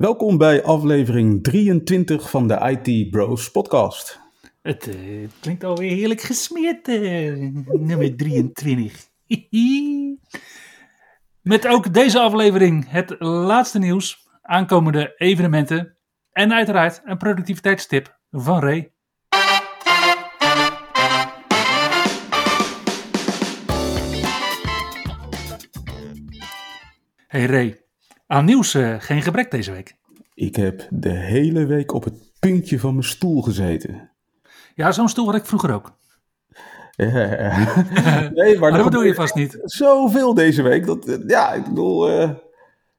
Welkom bij aflevering 23 van de IT Bros podcast. Het uh, klinkt alweer heerlijk gesmeerd, uh, nummer 23. Met ook deze aflevering het laatste nieuws, aankomende evenementen en uiteraard een productiviteitstip van Ray. Hey Ray, aan nieuws uh, geen gebrek deze week. Ik heb de hele week op het puntje van mijn stoel gezeten. Ja, zo'n stoel had ik vroeger ook. nee, maar, dat bedoel je vast niet. Zoveel deze week. Dat, ja, ik bedoel, uh,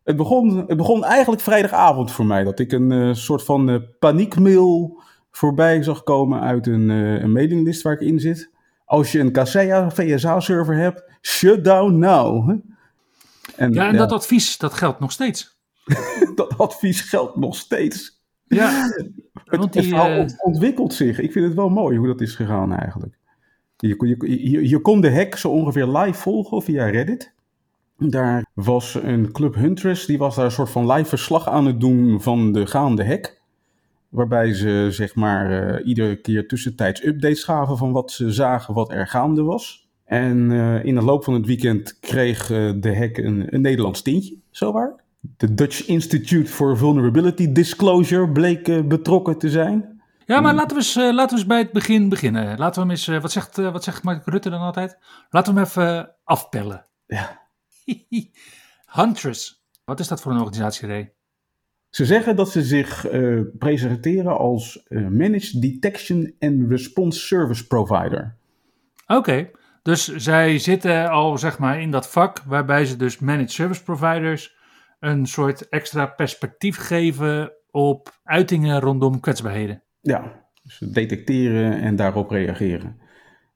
het, begon, het begon eigenlijk vrijdagavond voor mij. Dat ik een uh, soort van uh, paniekmail voorbij zag komen uit een, een mailinglist waar ik in zit. Als je een Kaseya VSA-server hebt, shut down now. En, ja, en ja. dat advies, dat geldt nog steeds. dat advies geldt nog steeds. Ja, het, die, het verhaal uh... ontwikkelt zich. Ik vind het wel mooi hoe dat is gegaan eigenlijk. Je, je, je, je kon de hack zo ongeveer live volgen via Reddit. Daar was een Club Huntress, die was daar een soort van live verslag aan het doen van de gaande hack. Waarbij ze zeg maar uh, iedere keer tussentijds updates gaven van wat ze zagen wat er gaande was. En uh, in de loop van het weekend kreeg uh, de hack een, een Nederlands tintje, zowaar. De Dutch Institute for Vulnerability Disclosure bleek uh, betrokken te zijn. Ja, maar laten we eens, laten we eens bij het begin beginnen. Laten we hem eens, wat, zegt, wat zegt Mark Rutte dan altijd? Laten we hem even afpellen. Ja. Huntress, wat is dat voor een organisatie, Ray? Ze zeggen dat ze zich presenteren als Managed Detection and Response Service Provider. Oké, okay. Dus zij zitten al zeg maar in dat vak waarbij ze dus Managed Service Providers een soort extra perspectief geven op uitingen rondom kwetsbaarheden. Ja, dus detecteren en daarop reageren.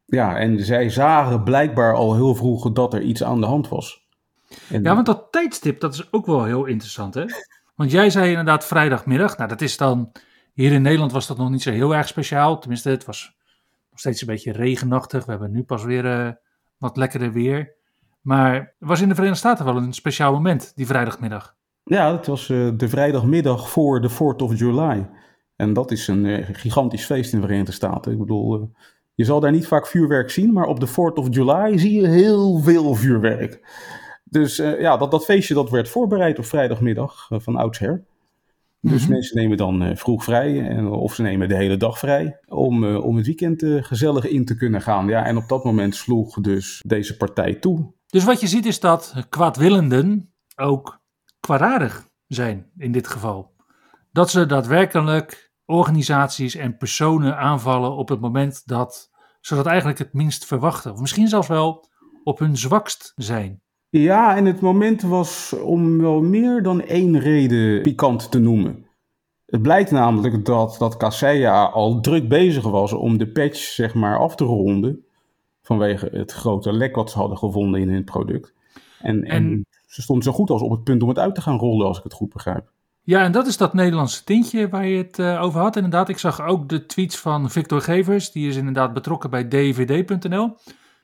Ja, en zij zagen blijkbaar al heel vroeg dat er iets aan de hand was. En... Ja, want dat tijdstip, dat is ook wel heel interessant, hè? Want jij zei inderdaad vrijdagmiddag. Nou, dat is dan... Hier in Nederland was dat nog niet zo heel erg speciaal. Tenminste, het was steeds een beetje regenachtig. We hebben nu pas weer uh, wat lekkerder weer. Maar was in de Verenigde Staten wel een speciaal moment, die vrijdagmiddag. Ja, het was uh, de vrijdagmiddag voor de 4th of July. En dat is een uh, gigantisch feest in de Verenigde Staten. Ik bedoel, je zal daar niet vaak vuurwerk zien, maar op de 4th of July zie je heel veel vuurwerk. Dus ja, dat, dat feestje dat werd voorbereid op vrijdagmiddag van oudsher. Dus mm -hmm. mensen nemen dan vroeg vrij, en, of ze nemen de hele dag vrij, om, om het weekend gezellig in te kunnen gaan. Ja, en op dat moment sloeg dus deze partij toe. Dus wat je ziet is dat kwaadwillenden ook kwaadaardig zijn in dit geval. Dat ze daadwerkelijk organisaties en personen aanvallen op het moment dat ze dat eigenlijk het minst verwachten. Of misschien zelfs wel op hun zwakst zijn. Ja, en het moment was om wel meer dan één reden pikant te noemen. Het blijkt namelijk dat, dat Kaseya al druk bezig was om de patch zeg maar, af te ronden vanwege het grote lek wat ze hadden gevonden in hun product. En, en, en, ze stond zo goed als op het punt om het uit te gaan rollen, als ik het goed begrijp. Ja, en dat is dat Nederlandse tintje waar je het uh, over had. Inderdaad, ik zag ook de tweets van Victor Gevers. Die is inderdaad betrokken bij dvd.nl.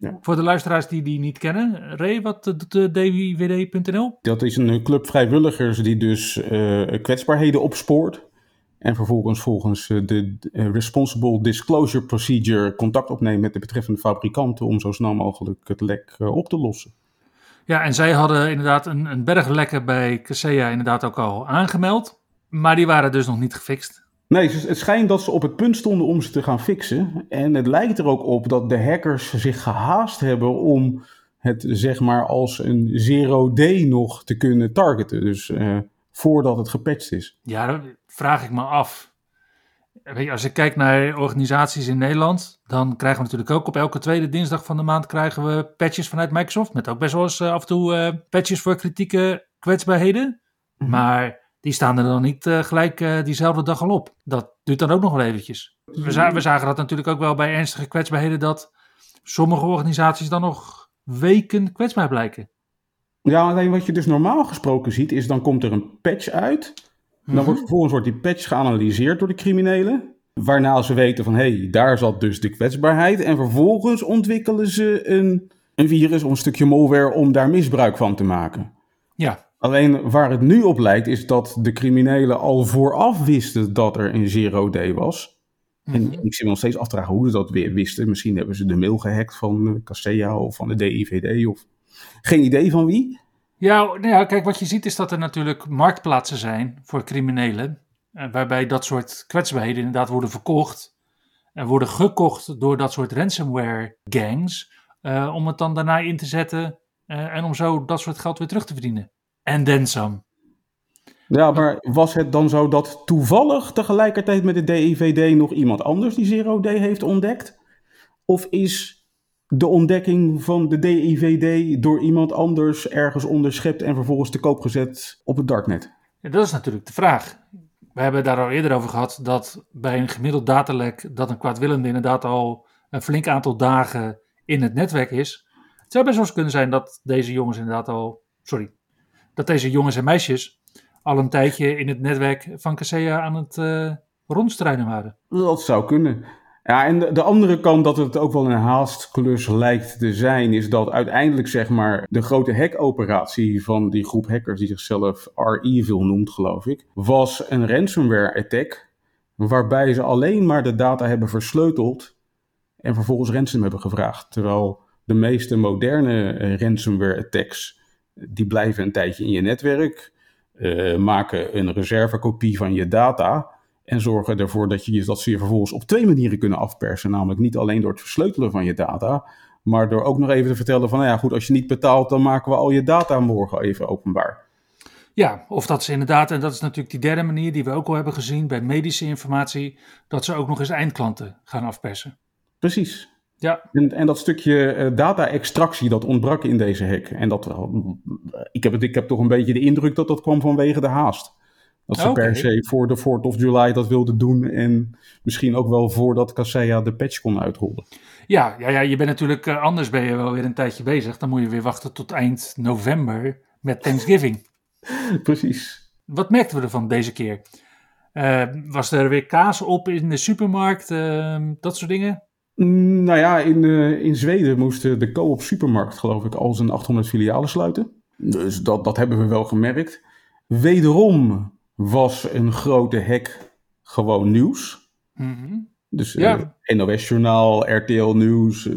Ja. Voor de luisteraars die die niet kennen, Ray, wat doet de dvd.nl? Dat is een club vrijwilligers die dus uh, kwetsbaarheden opspoort. En vervolgens volgens de Responsible Disclosure Procedure contact opnemen met de betreffende fabrikanten om zo snel mogelijk het lek op te lossen. Ja, en zij hadden inderdaad een, een berg lekken bij Kaseya inderdaad ook al aangemeld. Maar die waren dus nog niet gefixt. Nee, het schijnt dat ze op het punt stonden om ze te gaan fixen. En het lijkt er ook op dat de hackers zich gehaast hebben om het zeg maar als een zero day nog te kunnen targeten. Dus uh, voordat het gepatcht is. Ja, dat vraag ik me af. Weet je, als ik kijk naar organisaties in Nederland, dan krijgen we natuurlijk ook op elke tweede dinsdag van de maand krijgen we patches vanuit Microsoft. Met ook best wel eens uh, af en toe uh, patches voor kritieke kwetsbaarheden. Mm -hmm. Maar die staan er dan niet uh, gelijk diezelfde dag al op. Dat duurt dan ook nog wel eventjes. We, za- we zagen dat natuurlijk ook wel bij ernstige kwetsbaarheden, dat sommige organisaties dan nog weken kwetsbaar blijken. Ja, alleen wat je dus normaal gesproken ziet, is dan komt er een patch uit. Dan Mhm. wordt vervolgens wordt die patch geanalyseerd door de criminelen. Waarna ze weten van, hé, hey, daar zat dus de kwetsbaarheid. En vervolgens ontwikkelen ze een, een virus of een stukje malware om daar misbruik van te maken. Ja, Alleen waar het nu op lijkt, is dat de criminelen al vooraf wisten dat er een zero day was. En Mhm. ik zit me nog steeds af te vragen hoe ze dat weer wisten. Misschien hebben ze de mail gehackt van eh, Kaseya of van de DIVD of geen idee van wie. Ja, nou ja, kijk, wat je ziet is dat er natuurlijk marktplaatsen zijn voor criminelen. eh, Waarbij dat soort kwetsbaarheden inderdaad worden verkocht. En worden gekocht door dat soort ransomware gangs. eh, om het dan daarna in te zetten. en om zo dat soort geld weer terug te verdienen. En then some. Ja, maar was het dan zo dat toevallig tegelijkertijd met de DIVD nog iemand anders die Zero Day heeft ontdekt? Of is de ontdekking van de DIVD door iemand anders ergens onderschept en vervolgens te koop gezet op het darknet? Ja, dat is natuurlijk de vraag. We hebben daar al eerder over gehad dat bij een gemiddeld datalek dat een kwaadwillende inderdaad al een flink aantal dagen in het netwerk is. Het zou best wel eens kunnen zijn dat deze jongens inderdaad al, sorry, dat deze jongens en meisjes al een tijdje in het netwerk van Kaseya aan het eh rondstruinen waren. Dat zou kunnen. Ja, en de, de andere kant dat het ook wel een haastklus lijkt te zijn, is dat uiteindelijk zeg maar de grote hackoperatie van die groep hackers die zichzelf R-Evil noemt, geloof ik, was een ransomware attack waarbij ze alleen maar de data hebben versleuteld en vervolgens ransom hebben gevraagd. Terwijl de meeste moderne eh, ransomware attacks, die blijven een tijdje in je netwerk, eh, maken een reservekopie van je data en zorgen ervoor dat, je, dat ze je vervolgens op twee manieren kunnen afpersen. Namelijk niet alleen door het versleutelen van je data, maar door ook nog even te vertellen van, nou ja goed, als je niet betaalt, dan maken we al je data morgen even openbaar. Ja, of dat ze inderdaad, en dat is natuurlijk die derde manier die we ook al hebben gezien bij medische informatie, dat ze ook nog eens eindklanten gaan afpersen. Precies. Ja, En, en dat stukje eh, data-extractie, dat ontbrak in deze hack. En dat, eh, ik, heb het, ik heb toch een beetje de indruk dat dat kwam vanwege de haast. Dat ze Oké. per se voor de 4th of July dat wilden doen. En misschien ook wel voordat Kaseya de patch kon uitrollen. Ja, ja, ja, je bent natuurlijk eh, anders ben je wel weer een tijdje bezig. Dan moet je weer wachten tot eind november met Thanksgiving. Precies. Wat merkten we ervan deze keer? Was er weer kaas op in de supermarkt? eh, dat soort dingen? Mm, Nou ja, in, eh, in Zweden moest eh, de Coop supermarkt, geloof ik, al zijn 800 filialen sluiten. Dus dat, dat hebben we wel gemerkt. Wederom was een grote hack gewoon nieuws. Mhm. Dus Ja. eh, NOS-journaal, RTL Nieuws,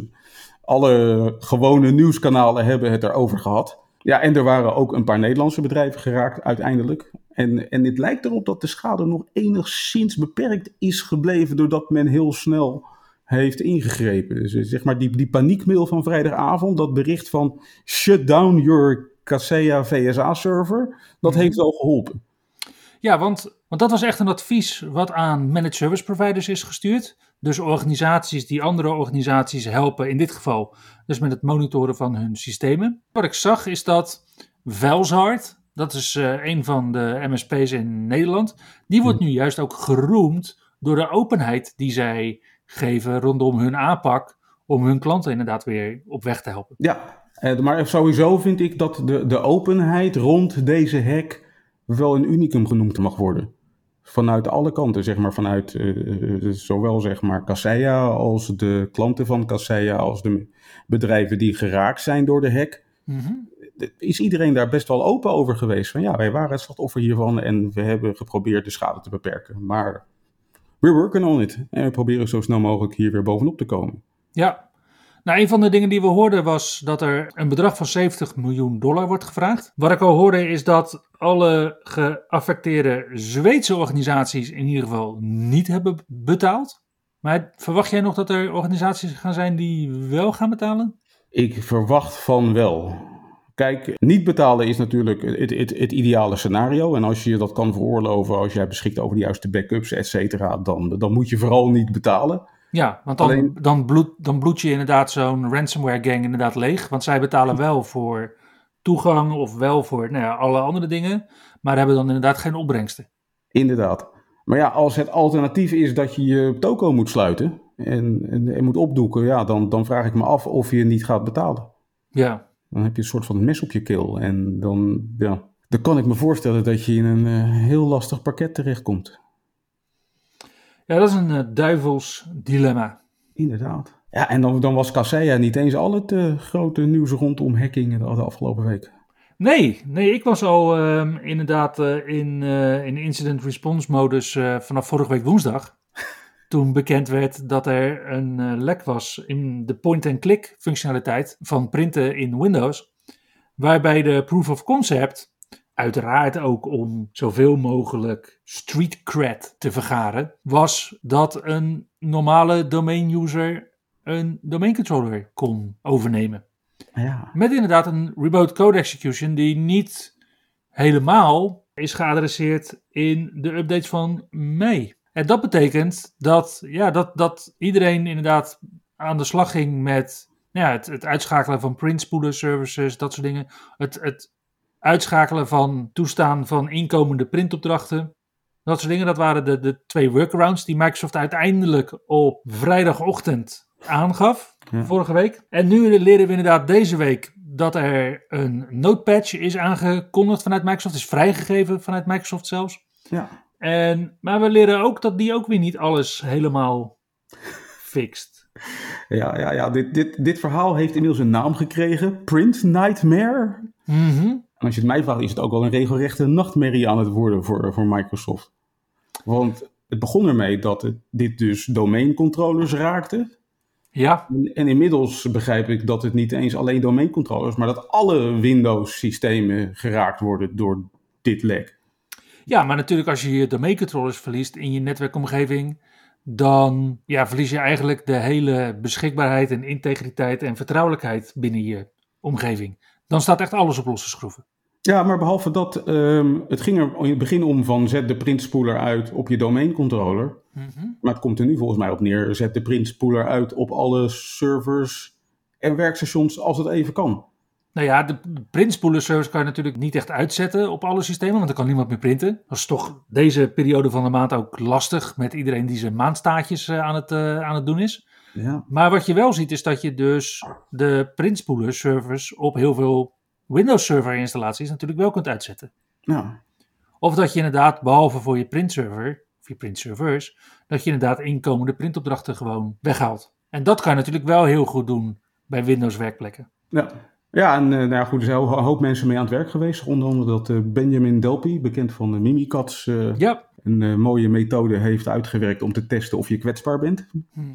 alle gewone nieuwskanalen hebben het erover gehad. Ja, en er waren ook een paar Nederlandse bedrijven geraakt uiteindelijk. En, en het lijkt erop dat de schade nog enigszins beperkt is gebleven doordat men heel snel heeft ingegrepen. Dus eh, zeg maar die, die paniekmail van vrijdagavond, dat bericht van shut down your Kaseya VSA-server, dat Mhm. heeft wel geholpen. Ja, want, want dat was echt een advies wat aan managed service providers is gestuurd. Dus organisaties die andere organisaties helpen, in dit geval dus met het monitoren van hun systemen. Wat ik zag is dat Velzard, dat is eh, een van de MSP's in Nederland, die wordt nu juist ook geroemd door de openheid die zij geven rondom hun aanpak om hun klanten inderdaad weer op weg te helpen. Ja, eh, maar sowieso vind ik dat de, de openheid rond deze hack wel een unicum genoemd mag worden. Vanuit alle kanten, zeg maar, vanuit eh, eh, zowel zeg maar Kaseya als de klanten van Kaseya, als de bedrijven die geraakt zijn door de hack. Mhm. Is iedereen daar best wel open over geweest? Van ja, wij waren het slachtoffer hiervan en we hebben geprobeerd de schade te beperken. Maar we're working on it. En we proberen zo snel mogelijk hier weer bovenop te komen. Ja. Nou, een van de dingen die we hoorden was dat er een bedrag van 70 miljoen dollar wordt gevraagd. Wat ik al hoorde is dat alle geaffecteerde Zweedse organisaties in ieder geval niet hebben betaald. Maar verwacht jij nog dat er organisaties gaan zijn die wel gaan betalen? Ik verwacht van wel. Kijk, niet betalen is natuurlijk het, het, het ideale scenario. En als je dat kan veroorloven, als jij beschikt over de juiste backups, et cetera, dan, dan moet je vooral niet betalen. Ja, want dan, Alleen- dan, bloed, dan bloed je inderdaad zo'n ransomware gang inderdaad leeg. Want zij betalen wel voor toegang of wel voor nou ja, alle andere dingen. Maar hebben dan inderdaad geen opbrengsten. Inderdaad. Maar ja, als het alternatief is dat je je toko moet sluiten en, en, en moet opdoeken, ja, dan, dan vraag ik me af of je niet gaat betalen. Ja. Dan heb je een soort van mes op je keel. En dan, ja, dan kan ik me voorstellen dat je in een uh, heel lastig pakket terechtkomt. Ja, dat is een uh, duivels dilemma. Inderdaad. Ja, en dan, dan was Kaseya niet eens al het uh, grote nieuws rondom hacking de, de afgelopen week. Nee, nee, ik was al uh, inderdaad uh, in, uh, in incident response modus vanaf vorige week woensdag. Toen bekend werd dat er een lek was in de point-and-click functionaliteit van printen in Windows. Waarbij de proof of concept, uiteraard ook om zoveel mogelijk street cred te vergaren, was dat een normale domain user een domain controller kon overnemen. Ja. Met inderdaad een remote code execution die niet helemaal is geadresseerd in de updates van mei. En dat betekent dat, ja, dat, dat iedereen inderdaad aan de slag ging met ja, het, het uitschakelen van printspoelen services, dat soort dingen. Het, het uitschakelen van toestaan van inkomende printopdrachten. Dat soort dingen, dat waren de, de twee workarounds die Microsoft uiteindelijk op vrijdagochtend aangaf, Ja. vorige week. En nu leren we inderdaad deze week dat er een notepatch is aangekondigd vanuit Microsoft, is vrijgegeven vanuit Microsoft zelfs. Ja. En, maar we leren ook dat die ook weer niet alles helemaal fixt. Ja, ja, ja. Dit, dit, dit verhaal heeft inmiddels een naam gekregen. Print Nightmare. Mhm. En als je het mij vraagt, is het ook wel een regelrechte nachtmerrie aan het worden voor, voor Microsoft. Want het begon ermee dat het, dit dus domeincontrollers raakte. Ja, En, en inmiddels begrijp ik dat het niet eens alleen domeincontrollers, maar dat alle Windows-systemen geraakt worden door dit lek. Ja, maar natuurlijk als je je domaincontrollers verliest in je netwerkomgeving, dan ja, verlies je eigenlijk de hele beschikbaarheid en integriteit en vertrouwelijkheid binnen je omgeving. Dan staat echt alles op losse schroeven. Ja, maar behalve dat, ehm, het ging er in het begin om van zet de printspoeler uit op je domeincontroller. Maar het komt er nu volgens mij op neer, zet de printspoeler uit op alle servers en werkstations als het even kan. Nou ja, de printspoelen service kan je natuurlijk niet echt uitzetten op alle systemen, want dan kan niemand meer printen. Dat is toch deze periode van de maand ook lastig met iedereen die zijn maandstaatjes eh, aan, het, eh, aan het doen is. Ja. Maar wat je wel ziet is dat je dus de printspoelen servers op heel veel Windows Server installaties natuurlijk wel kunt uitzetten. Ja. Of dat je inderdaad, behalve voor je printserver, of je printservers, dat je inderdaad inkomende printopdrachten gewoon weghaalt. En dat kan je natuurlijk wel heel goed doen bij Windows werkplekken. Ja. Ja, en eh, nou ja, goed, er zijn een hoop mensen mee aan het werk geweest. Onder andere dat eh, Benjamin Delpy, bekend van de Mimikatz, eh, Ja. een mooie methode heeft uitgewerkt om te testen of je kwetsbaar bent. Mhm.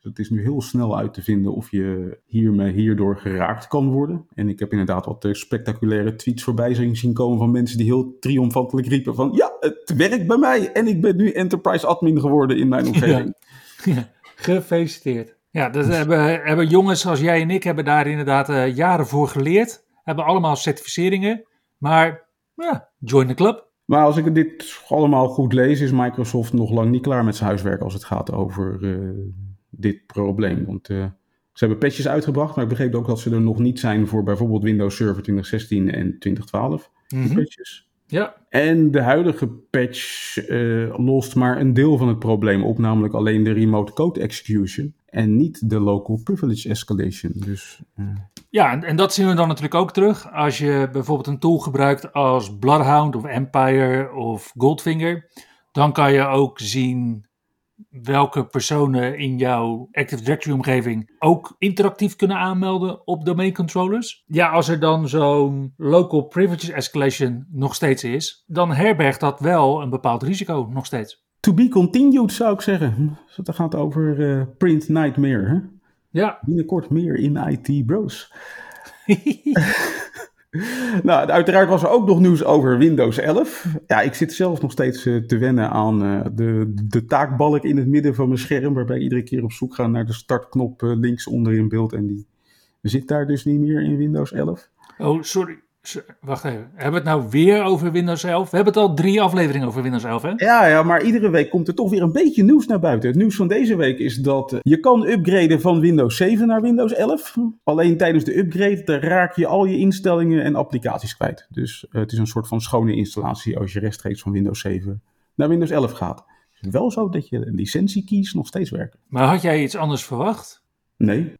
Dus het is nu heel snel uit te vinden of je hiermee, hierdoor geraakt kan worden. En ik heb inderdaad wat spectaculaire tweets voorbij zien zien komen van mensen die heel triomfantelijk riepen van... Ja, het werkt bij mij en ik ben nu enterprise admin geworden in mijn omgeving. Ja, gefeliciteerd. Ja, dat hebben, hebben jongens zoals jij en ik hebben daar inderdaad eh, jaren voor geleerd. Hebben allemaal certificeringen. Maar ja, join the club. Maar als ik dit allemaal goed lees, is Microsoft nog lang niet klaar met zijn huiswerk als het gaat over eh, dit probleem. Want eh, ze hebben patches uitgebracht, maar ik begreep ook dat ze er nog niet zijn voor bijvoorbeeld Windows Server 2016 en 2012 die Mhm. patches. Ja, En de huidige patch lost maar een deel van het probleem op, namelijk alleen de remote code execution en niet de local privilege escalation. Dus eh, Ja, en, dat zien we dan natuurlijk ook terug. Als je bijvoorbeeld een tool gebruikt als Bloodhound of Empire of Goldfinger, dan kan je ook zien welke personen in jouw Active Directory omgeving ook interactief kunnen aanmelden op domain controllers. Ja, als er dan zo'n local privileges escalation nog steeds is, dan herbergt dat wel een bepaald risico nog steeds. To be continued zou ik zeggen. Dat gaat over eh, Print Nightmare. Hè? Ja, Binnenkort meer in IT Bros. Nou, uiteraard was er ook nog nieuws over Windows 11. Ja, ik zit zelf nog steeds eh, te wennen aan eh, de, de taakbalk in het midden van mijn scherm, waarbij ik iedere keer op zoek ga naar de startknop links onder in beeld. En die zit daar dus niet meer in Windows 11. Oh, sorry. Wacht even. Hebben we het nou weer over Windows 11? We hebben het al drie afleveringen over Windows 11, hè? Ja, ja, maar iedere week komt er toch weer een beetje nieuws naar buiten. Het nieuws van deze week is dat eh, je kan upgraden van Windows 7 naar Windows 11. Alleen tijdens de upgrade raak je al je instellingen en applicaties kwijt. Dus eh, het is een soort van schone installatie als je rechtstreeks van Windows 7 naar Windows 11 gaat. Is het wel zo dat je licentiekeys nog steeds werken. Maar had jij iets anders verwacht? Nee.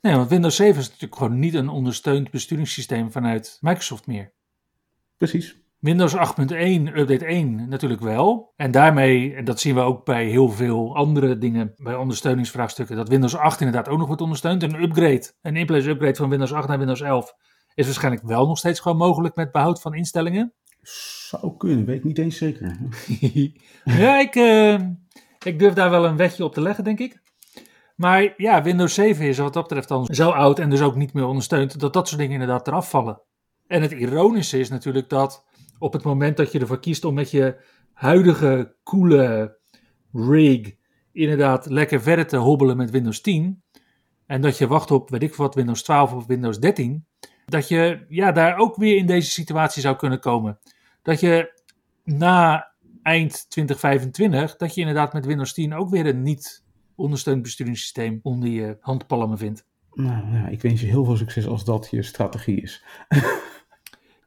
Nee, want Windows 7 is natuurlijk gewoon niet een ondersteund besturingssysteem vanuit Microsoft meer. Precies. Windows 8.1, update 1 natuurlijk wel. En daarmee, en dat zien we ook bij heel veel andere dingen, bij ondersteuningsvraagstukken, dat Windows 8 inderdaad ook nog wordt ondersteund. Een upgrade, een in-place upgrade van Windows 8 naar Windows 11 is waarschijnlijk wel nog steeds gewoon mogelijk met behoud van instellingen. Zou kunnen, weet ik niet eens zeker. ja, ik, uh, ik durf daar wel een wetje op te leggen, denk ik. Maar ja, Windows 7 is wat dat betreft dan zo oud en dus ook niet meer ondersteund, dat dat soort dingen inderdaad eraf vallen. En het ironische is natuurlijk dat op het moment dat je ervoor kiest om met je huidige coole rig inderdaad lekker verder te hobbelen met Windows 10, en dat je wacht op, weet ik wat, Windows 12 of Windows 13, dat je ja, daar ook weer in deze situatie zou kunnen komen. Dat je na eind 2025, dat je inderdaad met Windows 10 ook weer een niet ondersteund besturingssysteem onder je handpalmen vindt. Nou ja, ik wens je heel veel succes als dat je strategie is.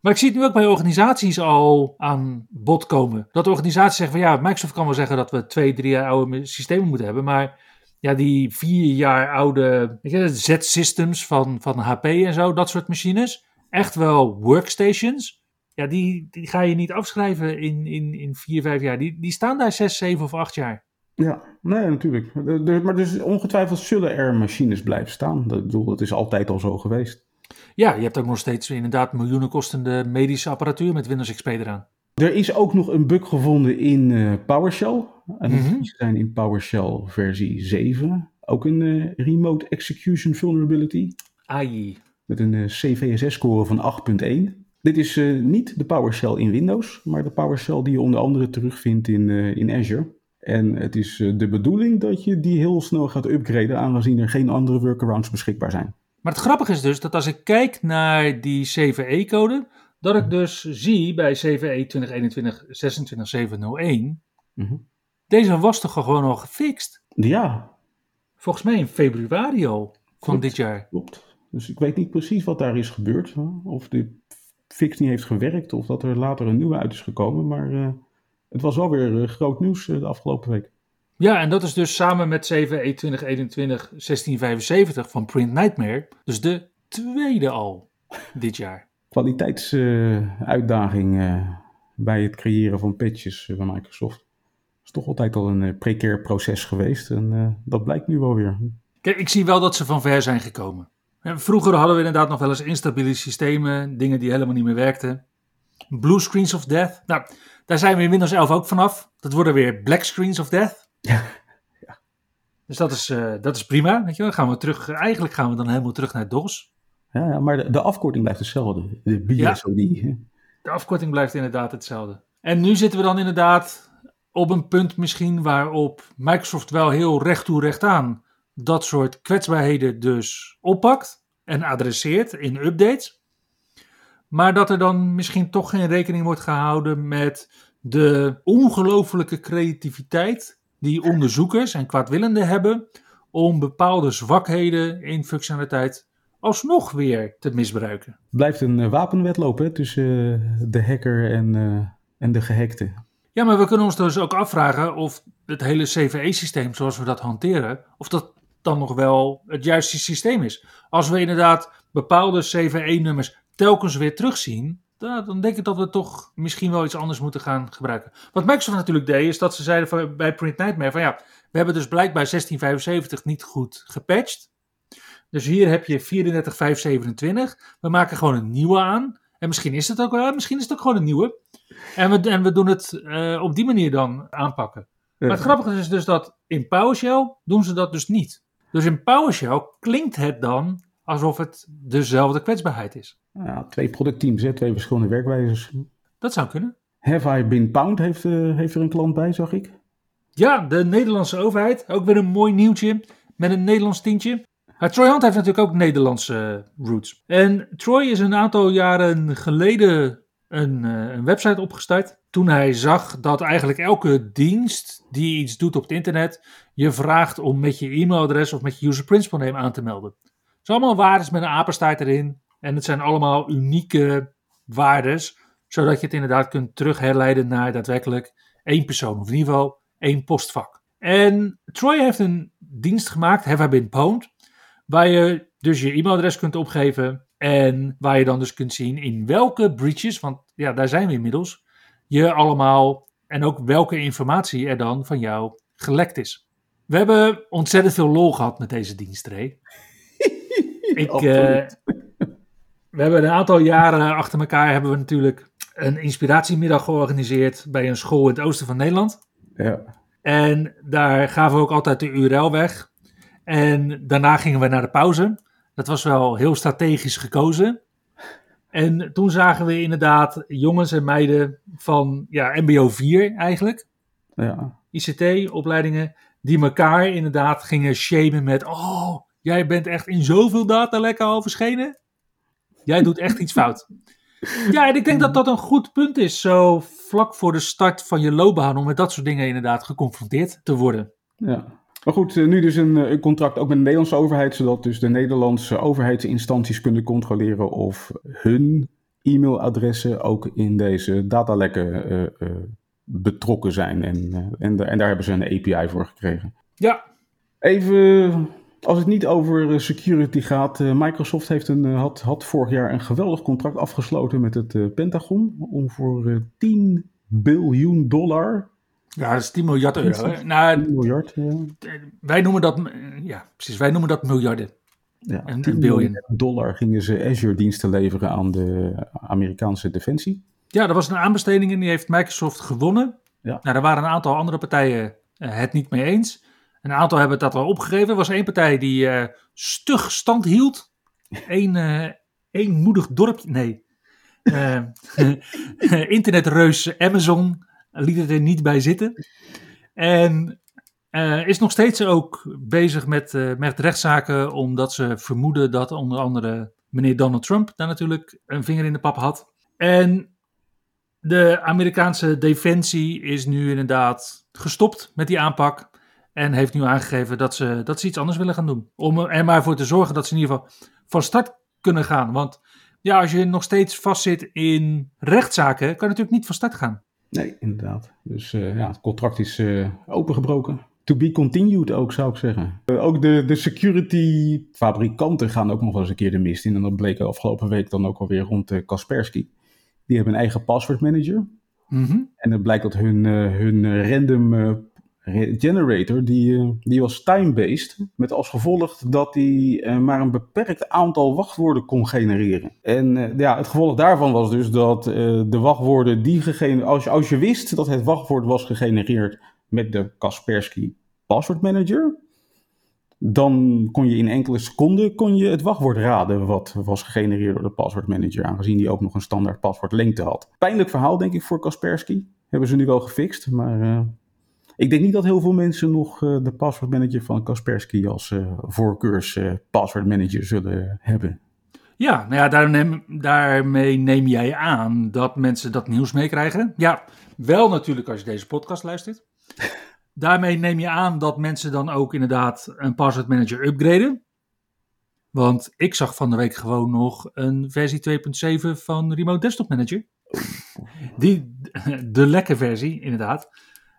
Maar ik zie het nu ook bij organisaties al aan bod komen. Dat organisaties zeggen van ja, Microsoft kan wel zeggen dat we twee, drie jaar oude systemen moeten hebben. Maar ja, die vier jaar oude Z-systems van, van HP en zo, dat soort machines. Echt wel workstations. Ja, die, die ga je niet afschrijven in, in, in vier, vijf jaar. Die, die staan daar zes, zeven of acht jaar. Ja, nee, natuurlijk. Maar dus ongetwijfeld zullen er machines blijven staan. Dat, bedoel, dat is altijd al zo geweest. Ja, je hebt ook nog steeds inderdaad miljoenen kostende medische apparatuur met Windows XP eraan. Er is ook nog een bug gevonden in uh, PowerShell. En dat mm zijn in PowerShell versie 7. Ook een uh, remote execution vulnerability. AI. Met een uh, CVSS-score van 8.1. Dit is niet de PowerShell in Windows, maar de PowerShell die je onder andere terugvindt in, in Azure. En het is de bedoeling dat je die heel snel gaat upgraden, aangezien er geen andere workarounds beschikbaar zijn. Maar het grappige is dus dat als ik kijk naar die CVE-code, dat ik dus zie bij CVE 2021 26701, mm deze was toch gewoon al gefixt? Ja. Volgens mij in februari al van dit jaar. Klopt. Dus ik weet niet precies wat daar is gebeurd. Of de fix niet heeft gewerkt of dat er later een nieuwe uit is gekomen. Maar uh, het was wel weer uh, groot nieuws uh, de afgelopen week. Ja, en dat is dus samen met CVE 2021-1675 van Print Nightmare, dus de tweede al dit jaar. Kwaliteitsuitdaging uh, uh, bij het creëren van patches van Microsoft. Dat is toch altijd al een precair proces geweest en dat blijkt nu wel weer. Kijk, ik zie wel dat ze van ver zijn gekomen. Vroeger hadden we inderdaad nog wel eens instabiele systemen, dingen die helemaal niet meer werkten. Blue screens of death. Nou, daar zijn we in Windows 11 ook vanaf. Dat worden weer black screens of death. Ja. ja. Dus dat is, uh, dat is prima. Weet je wel. Gaan we terug, eigenlijk gaan we dan helemaal terug naar DOS. Ja, ja maar de, de, afkorting blijft hetzelfde. De BSOD. Ja, de afkorting blijft inderdaad hetzelfde. En nu zitten we dan inderdaad op een punt misschien waarop Microsoft wel heel recht toe recht aan dat soort kwetsbaarheden dus oppakt en adresseert in updates. Maar dat er dan misschien toch geen rekening wordt gehouden met de ongelofelijke creativiteit die onderzoekers en kwaadwillenden hebben om bepaalde zwakheden in functionaliteit alsnog weer te misbruiken. Het blijft een uh, wapenwedloop hè, tussen uh, de hacker en, uh, en de gehackte. Ja, maar we kunnen ons dus ook afvragen of het hele CVE-systeem zoals we dat hanteren, of dat dan nog wel het juiste systeem is. Als we inderdaad bepaalde CVE-nummers telkens weer terugzien, dan denk ik dat we toch misschien wel iets anders moeten gaan gebruiken. Wat Microsoft natuurlijk deed, is dat ze zeiden bij Print Nightmare van ja, we hebben dus blijkbaar 1675 niet goed gepatcht. Dus hier heb je 34527. We maken gewoon een nieuwe aan. En misschien is het ook, wel, misschien is het ook gewoon een nieuwe. En we, en we doen het uh, op die manier dan aanpakken. Maar het grappige is dus dat in PowerShell doen ze dat dus niet. Dus in PowerShell klinkt het dan alsof het dezelfde kwetsbaarheid is. Ja, twee productteams, hè? twee verschillende werkwijzes. Dat zou kunnen. Have I Been Pound heeft, uh, heeft er een klant bij, zag ik. Ja, de Nederlandse overheid. Ook weer een mooi nieuwtje met een Nederlands tientje. Maar Troy Hunt heeft natuurlijk ook Nederlandse uh, roots. En Troy is een aantal jaren geleden een, uh, een website opgestart. Toen hij zag dat eigenlijk elke dienst die iets doet op het internet je vraagt om met je e-mailadres of met je user principal name aan te melden. Het zijn allemaal waardes met een apenstaart erin. En het zijn allemaal unieke waardes, zodat je het inderdaad kunt terugherleiden naar daadwerkelijk één persoon, of in ieder geval één postvak. En Troy heeft een dienst gemaakt, Have I Been Pwned, waar je dus je e-mailadres kunt opgeven en waar je dan dus kunt zien in welke breaches, want ja, daar zijn we inmiddels, je allemaal en ook welke informatie er dan van jou gelekt is. We hebben ontzettend veel lol gehad met deze dienst. Ik, uh, we hebben een aantal jaren achter elkaar hebben we natuurlijk een inspiratiemiddag georganiseerd bij een school in het oosten van Nederland. Ja. En daar gaven we ook altijd de URL weg. En daarna gingen we naar de pauze. Dat was wel heel strategisch gekozen. En toen zagen we inderdaad jongens en meiden van ja, MBO 4 eigenlijk. Ja. ICT-opleidingen. Die elkaar inderdaad gingen shamen met... Oh, jij bent echt in zoveel datalekken al verschenen. Jij doet echt iets fout. Ja, en ik denk dat dat een goed punt is. Zo vlak voor de start van je loopbaan. Om met dat soort dingen inderdaad geconfronteerd te worden. Ja. Maar goed, nu dus een, een, contract ook met de Nederlandse overheid, zodat dus de Nederlandse overheidsinstanties kunnen controleren of hun e-mailadressen ook in deze datalekken uh, uh, betrokken zijn. En, uh, en, en, daar hebben ze een API voor gekregen. Ja. Even, als het niet over security gaat, Microsoft heeft een, had, had vorig jaar een geweldig contract afgesloten met het Pentagon om voor 10 biljoen dollar ja, dat is 10 miljard euro. Hè? Nou, 10 miljard, ja. Wij noemen dat, ja, precies, wij noemen dat miljarden. Ja, een, 10 biljoen dollar gingen ze Azure-diensten leveren aan de Amerikaanse defensie. Ja, dat was een aanbesteding en die heeft Microsoft gewonnen. Ja. Nou, daar waren een aantal andere partijen het niet mee eens. Een aantal hebben dat al opgegeven. Er was één partij die uh, stug stand hield. Eén uh, eenmoedig dorpje, nee. internetreus Amazon liet het er niet bij zitten. En is nog steeds ook bezig met, met rechtszaken, omdat ze vermoeden dat onder andere meneer Donald Trump daar natuurlijk een vinger in de pap had. En de Amerikaanse defensie is nu inderdaad gestopt met die aanpak. En heeft nu aangegeven dat ze, dat ze iets anders willen gaan doen. Om er maar voor te zorgen dat ze in ieder geval van start kunnen gaan. Want ja, als je nog steeds vastzit in rechtszaken, kan je natuurlijk niet van start gaan. Nee, inderdaad. Dus uh, ja, het contract is uh, opengebroken. To be continued ook, zou ik zeggen. Uh, ook de, de security fabrikanten gaan ook nog wel eens een keer de mist in. En dat bleek afgelopen week dan ook alweer rond Kaspersky. Die hebben een eigen password manager. Mm -hmm. En het blijkt dat hun, hun random generator, die, die was time-based. Met als gevolg dat die uh, maar een beperkt aantal wachtwoorden kon genereren. En uh, ja, het gevolg daarvan was dus dat de wachtwoorden die gegenereerd... Als, als je wist dat het wachtwoord was gegenereerd met de Kaspersky Password Manager... Dan kon je in enkele seconden kon je het wachtwoord raden wat was gegenereerd door de password manager, aangezien die ook nog een standaard paswoordlengte had. Pijnlijk verhaal denk ik voor Kaspersky. Hebben ze nu wel gefixt, maar ik denk niet dat heel veel mensen nog uh, de passwordmanager van Kaspersky als uh, voorkeurs uh, passwordmanager zullen hebben. Ja, nou ja, daar neem, daarmee neem jij aan dat mensen dat nieuws meekrijgen. Ja, wel natuurlijk als je deze podcast luistert. daarmee neem je aan dat mensen dan ook inderdaad een passwordmanager upgraden. Want ik zag van de week gewoon nog een versie 2.7 van Remote Desktop Manager. Die, de lekke versie, inderdaad.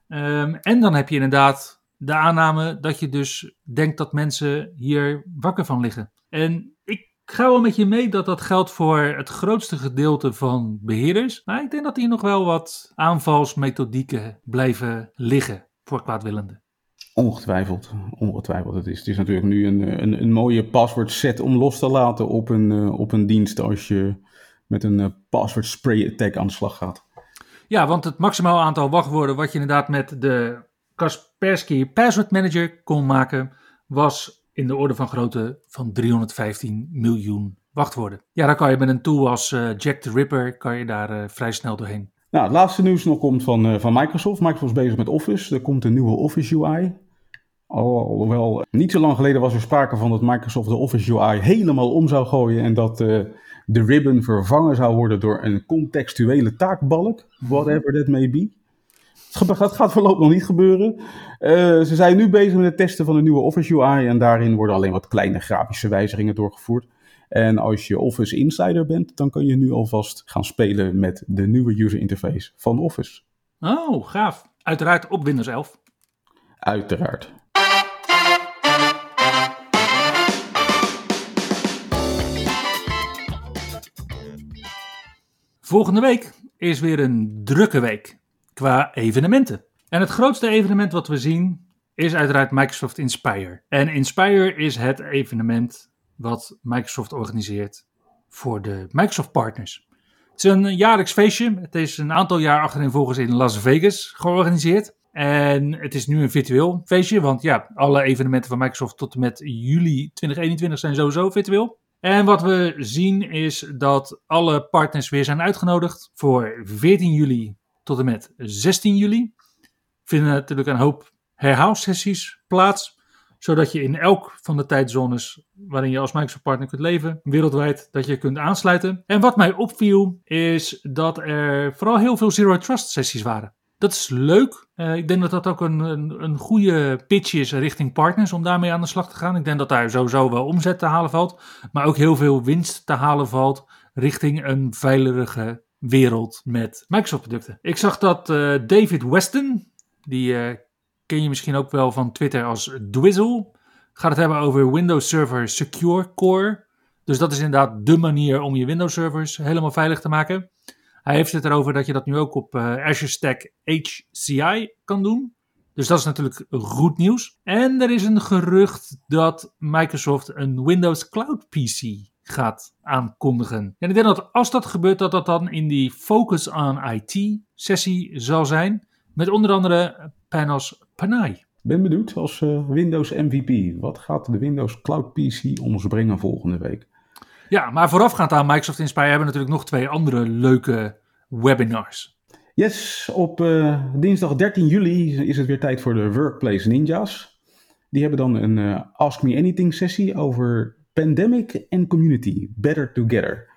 Um, en dan heb je inderdaad de aanname dat je dus denkt dat mensen hier wakker van liggen. En ik ga wel met je mee dat dat geldt voor het grootste gedeelte van beheerders. Maar ik denk dat hier nog wel wat aanvalsmethodieken blijven liggen voor kwaadwillenden. Ongetwijfeld, ongetwijfeld. Het is, het is natuurlijk nu een, een, een mooie password set om los te laten op een, uh, op een dienst als je met een uh, password spray attack aan de slag gaat. Ja, want het maximaal aantal wachtwoorden wat je inderdaad met de Kaspersky Password Manager kon maken, was in de orde van grootte van 315 miljoen wachtwoorden. Ja, dan kan je met een tool als uh, Jack the Ripper kan je daar uh, vrij snel doorheen. Nou, het laatste nieuws nog komt van, uh, van Microsoft. Microsoft is bezig met Office. Er komt een nieuwe Office UI. Alhoewel, niet zo lang geleden was er sprake van dat Microsoft de Office UI helemaal om zou gooien en dat de ribbon vervangen zou worden door een contextuele taakbalk, whatever that may be. Het gaat voorlopig nog niet gebeuren. Uh, ze zijn nu bezig met het testen van de nieuwe Office UI en daarin worden alleen wat kleine grafische wijzigingen doorgevoerd. En als je Office Insider bent, dan kan je nu alvast gaan spelen met de nieuwe user interface van Office. Oh, gaaf. Uiteraard op Windows 11. Uiteraard. Volgende week is weer een drukke week qua evenementen. En het grootste evenement wat we zien is uiteraard Microsoft Inspire. En Inspire is het evenement wat Microsoft organiseert voor de Microsoft partners. Het is een jaarlijks feestje. Het is een aantal jaar achtereenvolgens in Las Vegas georganiseerd. En het is nu een virtueel feestje, want ja, alle evenementen van Microsoft tot en met juli 2021 zijn sowieso virtueel. En wat we zien is dat alle partners weer zijn uitgenodigd voor 14 juli tot en met 16 juli. Vinden natuurlijk een hoop herhaalsessies plaats, zodat je in elk van de tijdzones waarin je als Microsoft partner kunt leven, wereldwijd, dat je kunt aansluiten. En wat mij opviel is dat er vooral heel veel Zero Trust sessies waren. Dat is leuk. Uh, ik denk dat dat ook een, een, een, goede pitch is richting partners om daarmee aan de slag te gaan. Ik denk dat daar sowieso wel omzet te halen valt, maar ook heel veel winst te halen valt richting een veilige wereld met Microsoft producten. Ik zag dat uh, David Weston, die uh, ken je misschien ook wel van Twitter als Dwizzle, gaat het hebben over Windows Server Secure Core. Dus dat is inderdaad de manier om je Windows servers helemaal veilig te maken. Hij heeft het erover dat je dat nu ook op uh, Azure Stack HCI kan doen. Dus dat is natuurlijk goed nieuws. En er is een gerucht dat Microsoft een Windows Cloud PC gaat aankondigen. En ik denk dat als dat gebeurt, dat dat dan in die Focus on IT sessie zal zijn. Met onder andere Panos Panay. Ben benieuwd als uh, Windows MVP. Wat gaat de Windows Cloud PC ons brengen volgende week? Ja, maar voorafgaand aan Microsoft Inspire hebben we natuurlijk nog twee andere leuke webinars. Yes, op uh, dinsdag 13 juli is het weer tijd voor de Workplace Ninjas. Die hebben dan een uh, Ask Me Anything sessie over Pandemic and Community, Better Together.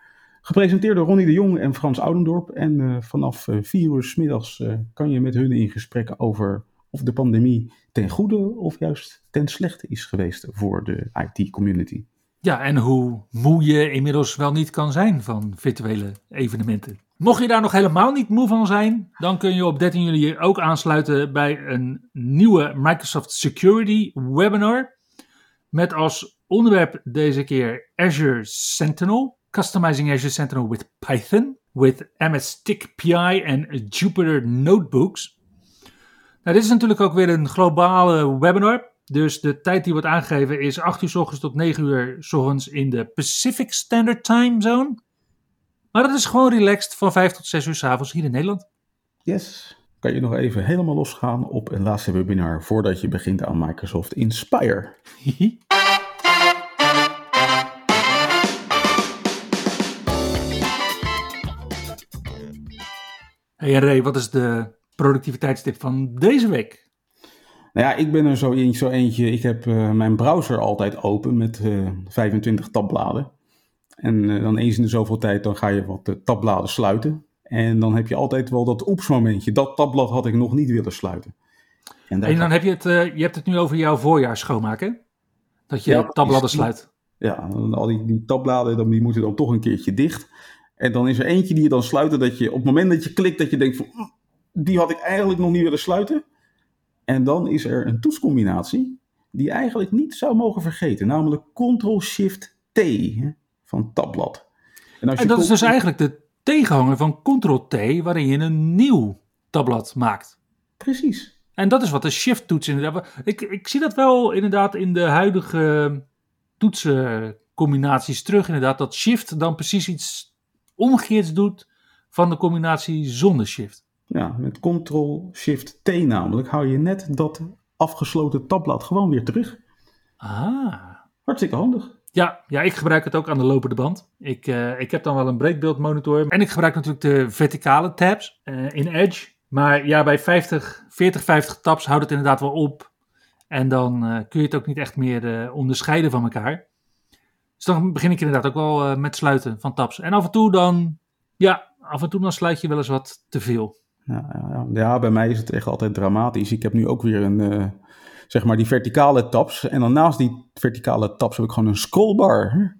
Gepresenteerd door Ronnie de Jong en Frans Oudendorp. En uh, vanaf 4 uur s middags kan je met hun in gesprek over of de pandemie ten goede of juist ten slechte is geweest voor de IT-community. Ja, en hoe moe je inmiddels wel niet kan zijn van virtuele evenementen. Mocht je daar nog helemaal niet moe van zijn, dan kun je op 13 juli ook aansluiten bij een nieuwe Microsoft Security webinar. Met als onderwerp deze keer Azure Sentinel, Customizing Azure Sentinel with Python, with MS Tick PI en Jupyter Notebooks. Nou, dit is natuurlijk ook weer een globale webinar. Dus de tijd die wordt aangegeven is 8 uur s ochtends tot 9 uur s ochtends in de Pacific Standard Time Zone. Maar dat is gewoon relaxed van 5 tot 6 uur s avonds hier in Nederland. Yes. Kan je nog even helemaal losgaan op een laatste webinar voordat je begint aan Microsoft Inspire. hey Ray, wat is de productiviteitstip van deze week? Nou ja, ik ben er zo, in, zo eentje. Ik heb uh, mijn browser altijd open met uh, 25 tabbladen. En uh, dan eens in de zoveel tijd dan ga je wat tabbladen sluiten. En dan heb je altijd wel dat oeps momentje. Dat tabblad had ik nog niet willen sluiten. En, en dan heb je het, je hebt het nu over jouw voorjaar schoonmaken. Dat je ja, tabbladen sluit. Ja, al die, die tabbladen die moeten dan toch een keertje dicht. En dan is er eentje die je dan sluiten dat je op het moment dat je klikt dat je denkt van die had ik eigenlijk nog niet willen sluiten. En dan is er een toetscombinatie die je eigenlijk niet zou mogen vergeten, namelijk Ctrl-Shift-T van tabblad. En, als je en dat is dus eigenlijk de tegenhanger van Ctrl-T, waarin je een nieuw tabblad maakt. Precies. En dat is wat de Shift-toets inderdaad. Ik, ik zie dat wel inderdaad in de huidige toetsencombinaties terug, inderdaad, dat Shift dan precies iets omgekeerds doet van de combinatie zonder Shift. Ja, met Ctrl-Shift-T namelijk hou je net dat afgesloten tabblad gewoon weer terug. Ah. Hartstikke handig. Ja, ja, ik gebruik het ook aan de lopende band. Ik, uh, ik heb dan wel een breekbeeldmonitor. En ik gebruik natuurlijk de verticale tabs uh, in Edge. Maar ja, bij 50, 40, 50 tabs houdt het inderdaad wel op. En dan uh, kun je het ook niet echt meer onderscheiden van elkaar. Dus dan begin ik inderdaad ook wel met sluiten van tabs. En af en toe dan, ja, af en toe dan sluit je wel eens wat te veel. Ja, ja, ja, bij mij is het echt altijd dramatisch. Ik heb nu ook weer een, uh, zeg maar die verticale tabs. En dan naast die verticale tabs heb ik gewoon een scrollbar.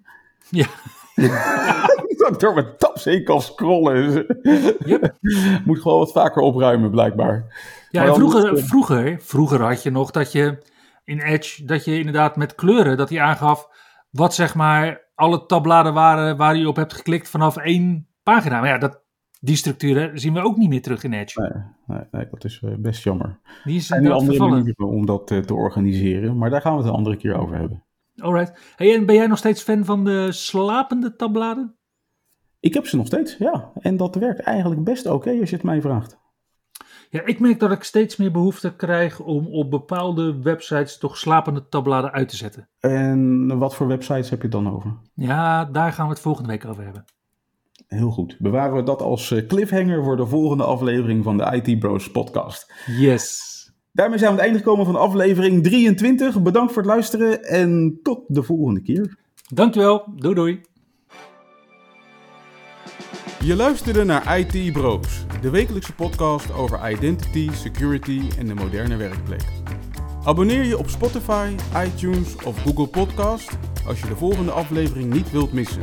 Ja. dat ik door mijn tabs heen kan scrollen. Yep. Moet gewoon wat vaker opruimen, blijkbaar. Ja, en vroeger, vroeger, vroeger had je nog dat je in Edge, dat je inderdaad met kleuren, dat hij aangaf wat zeg maar alle tabbladen waren waar je op hebt geklikt vanaf één pagina. Maar ja, dat, die structuren zien we ook niet meer terug in Edge. Nee, nee, nee, dat is eh, best jammer. Die is En inderdaad andere manieren om dat eh, te organiseren. Maar daar gaan we het een andere keer over hebben. Alright. Hey, en ben jij nog steeds fan van de slapende tabbladen? Ik heb ze nog steeds, ja. En dat werkt eigenlijk best oké als je het mij vraagt. Ja, ik merk dat ik steeds meer behoefte krijg om op bepaalde websites toch slapende tabbladen uit te zetten. En wat voor websites heb je het dan over? Ja, daar gaan we het volgende week over hebben. Heel goed. Bewaren we dat als eh, cliffhanger voor de volgende aflevering van de IT Bros podcast. Yes. Daarmee zijn we aan het einde gekomen van aflevering 23. Bedankt voor het luisteren en tot de volgende keer. Dankjewel. Doei doei. Je luisterde naar IT Bros, de wekelijkse podcast over identity, security en de moderne werkplek. Abonneer je op Spotify, iTunes of Google Podcast als je de volgende aflevering niet wilt missen.